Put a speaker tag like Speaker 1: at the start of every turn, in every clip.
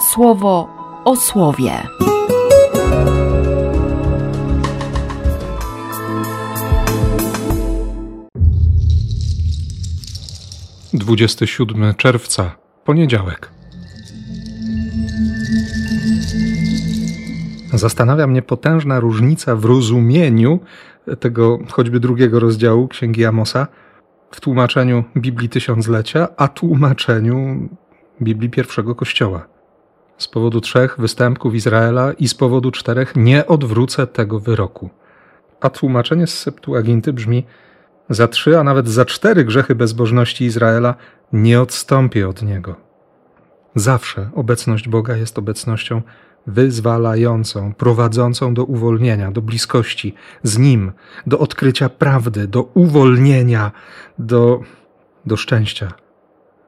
Speaker 1: słowo o słowie.
Speaker 2: Dwudziesty siódmy czerwca, poniedziałek. Zastanawia mnie potężna różnica w rozumieniu tego choćby drugiego rozdziału Księgi Amosa w tłumaczeniu Biblii Tysiąclecia, a tłumaczeniu Biblii pierwszego Kościoła. Z powodu trzech występków Izraela i z powodu czterech nie odwrócę tego wyroku. A tłumaczenie z Septuaginty brzmi: Za trzy, a nawet za cztery grzechy bezbożności Izraela nie odstąpię od niego. Zawsze obecność Boga jest obecnością wyzwalającą, prowadzącą do uwolnienia, do bliskości z Nim, do odkrycia prawdy, do uwolnienia, do, do szczęścia.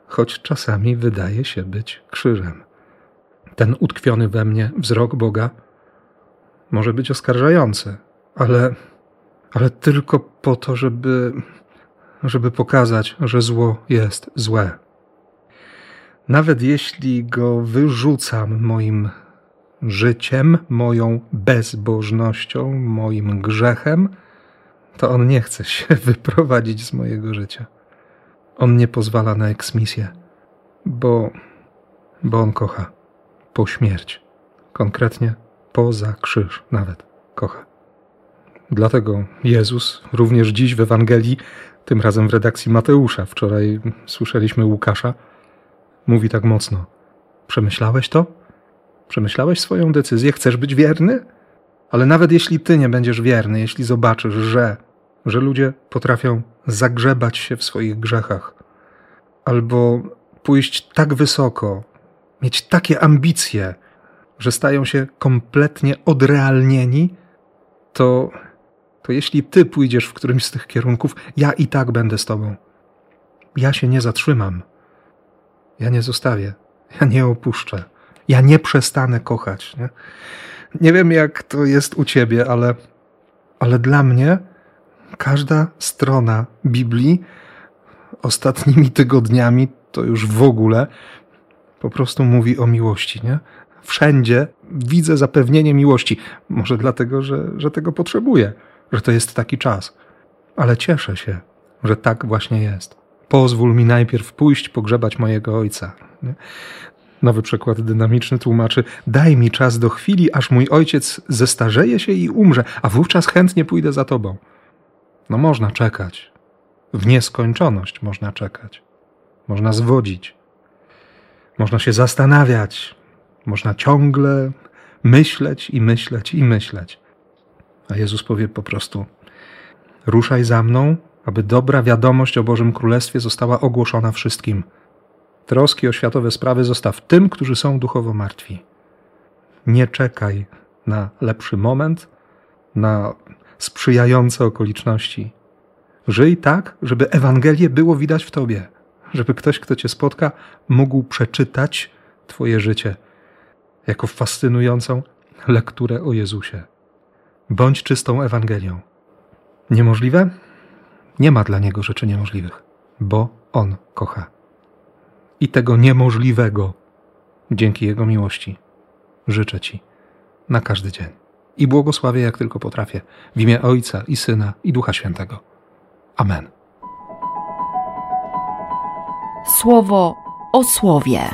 Speaker 2: Choć czasami wydaje się być krzyżem. Ten utkwiony we mnie wzrok Boga może być oskarżający, ale, ale tylko po to, żeby, żeby pokazać, że zło jest złe. Nawet jeśli go wyrzucam moim życiem, moją bezbożnością, moim grzechem, to on nie chce się wyprowadzić z mojego życia. On nie pozwala na eksmisję, bo, bo on kocha po śmierć. Konkretnie poza krzyż nawet kocha. Dlatego Jezus również dziś w Ewangelii, tym razem w redakcji Mateusza, wczoraj słyszeliśmy Łukasza, mówi tak mocno: Przemyślałeś to? Przemyślałeś swoją decyzję? Chcesz być wierny? Ale nawet jeśli ty nie będziesz wierny, jeśli zobaczysz, że, że ludzie potrafią zagrzebać się w swoich grzechach, albo pójść tak wysoko, mieć takie ambicje, że stają się kompletnie odrealnieni, to, to jeśli ty pójdziesz w którymś z tych kierunków, ja i tak będę z tobą. Ja się nie zatrzymam. Ja nie zostawię. Ja nie opuszczę. Ja nie przestanę kochać. Nie, nie wiem, jak to jest u ciebie, ale, ale dla mnie każda strona Biblii ostatnimi tygodniami to już w ogóle po prostu mówi o miłości, nie? Wszędzie widzę zapewnienie miłości. Może dlatego, że, że tego potrzebuję, że to jest taki czas. Ale cieszę się, że tak właśnie jest. Pozwól mi najpierw pójść pogrzebać mojego ojca. Nie? Nowy przekład dynamiczny tłumaczy: Daj mi czas do chwili, aż mój ojciec zestarzeje się i umrze, a wówczas chętnie pójdę za tobą. No można czekać. W nieskończoność można czekać. Można zwodzić. Można się zastanawiać. Można ciągle myśleć i myśleć i myśleć. A Jezus powie po prostu: Ruszaj za mną, aby dobra wiadomość o Bożym Królestwie została ogłoszona wszystkim. Troski o światowe sprawy zostaw tym, którzy są duchowo martwi. Nie czekaj na lepszy moment, na sprzyjające okoliczności. Żyj tak, żeby Ewangelię było widać w tobie, żeby ktoś, kto cię spotka, mógł przeczytać Twoje życie jako fascynującą lekturę o Jezusie. Bądź czystą Ewangelią. Niemożliwe? Nie ma dla niego rzeczy niemożliwych, bo on kocha i tego niemożliwego dzięki Jego miłości. Życzę Ci na każdy dzień. I błogosławię jak tylko potrafię, w imię Ojca i Syna i Ducha Świętego. Amen.
Speaker 1: Słowo o słowie.